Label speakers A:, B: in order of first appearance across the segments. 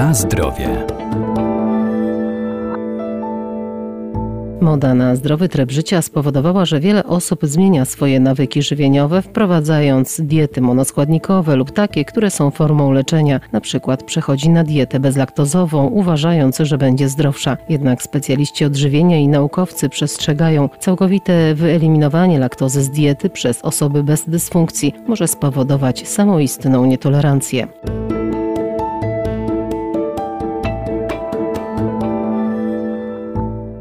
A: Na zdrowie.
B: Moda na zdrowy tryb życia spowodowała, że wiele osób zmienia swoje nawyki żywieniowe, wprowadzając diety monoskładnikowe lub takie, które są formą leczenia. Na przykład przechodzi na dietę bezlaktozową, uważając, że będzie zdrowsza. Jednak specjaliści odżywienia i naukowcy przestrzegają, całkowite wyeliminowanie laktozy z diety przez osoby bez dysfunkcji może spowodować samoistną nietolerancję.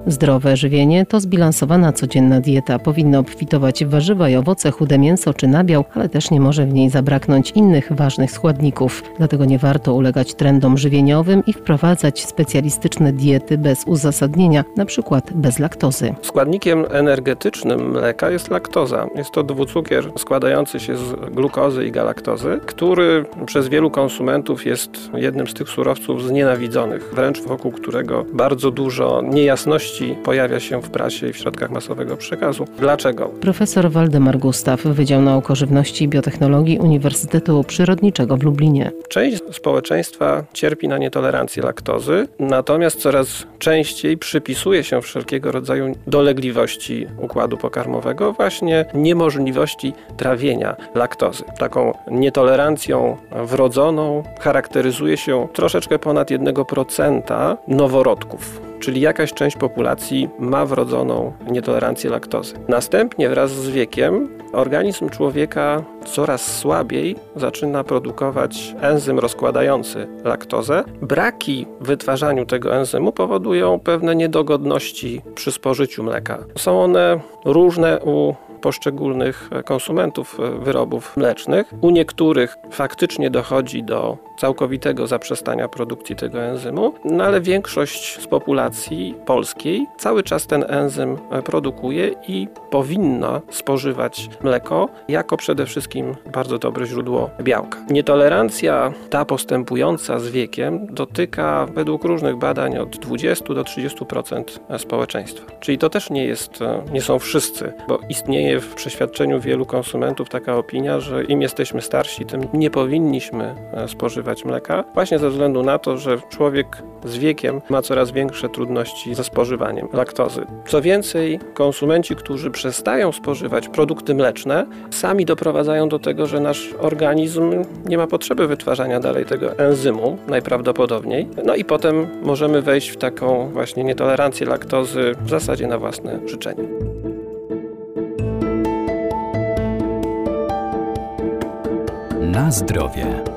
B: Zdrowe żywienie to zbilansowana codzienna dieta. Powinna obfitować w warzywa i owoce, chude mięso czy nabiał, ale też nie może w niej zabraknąć innych ważnych składników. Dlatego nie warto ulegać trendom żywieniowym i wprowadzać specjalistyczne diety bez uzasadnienia, przykład bez laktozy.
C: Składnikiem energetycznym mleka jest laktoza. Jest to dwucukier składający się z glukozy i galaktozy, który przez wielu konsumentów jest jednym z tych surowców znienawidzonych, wręcz wokół którego bardzo dużo niejasności pojawia się w prasie i w środkach masowego przekazu. Dlaczego?
B: Profesor Waldemar Gustaw, Wydział Nauk o Żywności i Biotechnologii Uniwersytetu Przyrodniczego w Lublinie.
C: Część społeczeństwa cierpi na nietolerancję laktozy, natomiast coraz częściej przypisuje się wszelkiego rodzaju dolegliwości układu pokarmowego, właśnie niemożliwości trawienia laktozy. Taką nietolerancją wrodzoną charakteryzuje się troszeczkę ponad 1% noworodków czyli jakaś część populacji ma wrodzoną nietolerancję laktozy. Następnie wraz z wiekiem organizm człowieka coraz słabiej zaczyna produkować enzym rozkładający laktozę. Braki w wytwarzaniu tego enzymu powodują pewne niedogodności przy spożyciu mleka. Są one różne u poszczególnych konsumentów wyrobów mlecznych. U niektórych faktycznie dochodzi do całkowitego zaprzestania produkcji tego enzymu, no ale większość z populacji polskiej cały czas ten enzym produkuje i powinna spożywać mleko jako przede wszystkim bardzo dobre źródło białka. Nietolerancja ta postępująca z wiekiem dotyka według różnych badań od 20 do 30% społeczeństwa. Czyli to też nie jest, nie są wszyscy, bo istnieje w przeświadczeniu wielu konsumentów taka opinia, że im jesteśmy starsi, tym nie powinniśmy spożywać mleka, właśnie ze względu na to, że człowiek z wiekiem ma coraz większe trudności ze spożywaniem laktozy. Co więcej, konsumenci, którzy przestają spożywać produkty mleczne, sami doprowadzają do tego, że nasz organizm nie ma potrzeby wytwarzania dalej tego enzymu, najprawdopodobniej. No i potem możemy wejść w taką właśnie nietolerancję laktozy w zasadzie na własne życzenie.
A: Na zdrowie.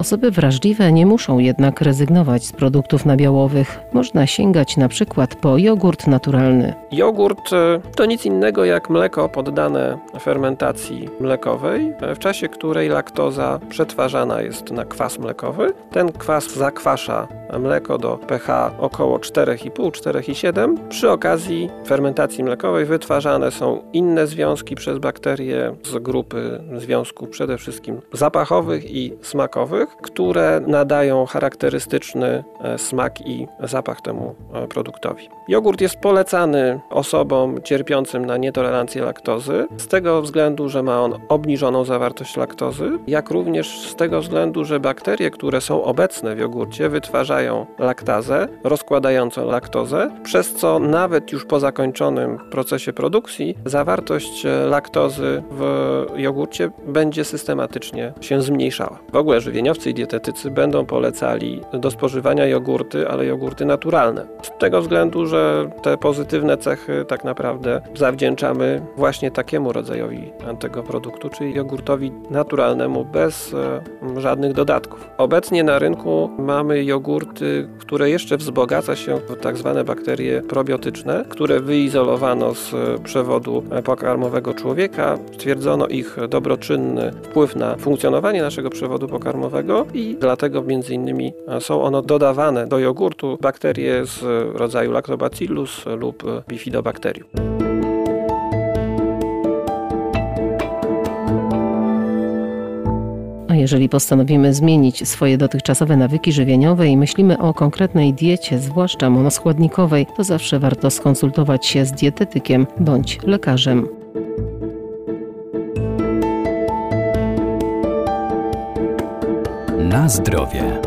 B: Osoby wrażliwe nie muszą jednak rezygnować z produktów nabiałowych. Można sięgać na przykład po jogurt naturalny.
C: Jogurt e, to nic innego jak mleko poddane fermentacji mlekowej, e, w czasie której laktoza przetwarzana jest na kwas mlekowy. Ten kwas zakwasza mleko do pH około 4,5-4,7. Przy okazji fermentacji mlekowej wytwarzane są inne związki przez bakterie z grupy związków przede wszystkim zapachowych i smakowych, które nadają charakterystyczny e, smak i zapach temu e, produktowi. Jogurt jest polecany osobom cierpiącym na nietolerancję laktozy z tego względu, że ma on obniżoną zawartość laktozy, jak również z tego względu, że bakterie, które są obecne w jogurcie, wytwarzają laktazę, rozkładającą laktozę, przez co nawet już po zakończonym procesie produkcji zawartość e, laktozy w jogurcie będzie systematycznie się zmniejszała. W ogóle żywieniowcy i dietetycy będą polecali do spożywania jogurty, ale jogurty naturalne. Z tego względu, że te pozytywne cechy tak naprawdę zawdzięczamy właśnie takiemu rodzajowi tego produktu, czyli jogurtowi naturalnemu bez e, żadnych dodatków. Obecnie na rynku mamy które jeszcze wzbogaca się w tak zwane bakterie probiotyczne, które wyizolowano z przewodu pokarmowego człowieka. Stwierdzono ich dobroczynny wpływ na funkcjonowanie naszego przewodu pokarmowego i dlatego między innymi są one dodawane do jogurtu bakterie z rodzaju Lactobacillus lub Bifidobacterium.
B: Jeżeli postanowimy zmienić swoje dotychczasowe nawyki żywieniowe i myślimy o konkretnej diecie, zwłaszcza monoskładnikowej, to zawsze warto skonsultować się z dietetykiem bądź lekarzem.
A: Na zdrowie.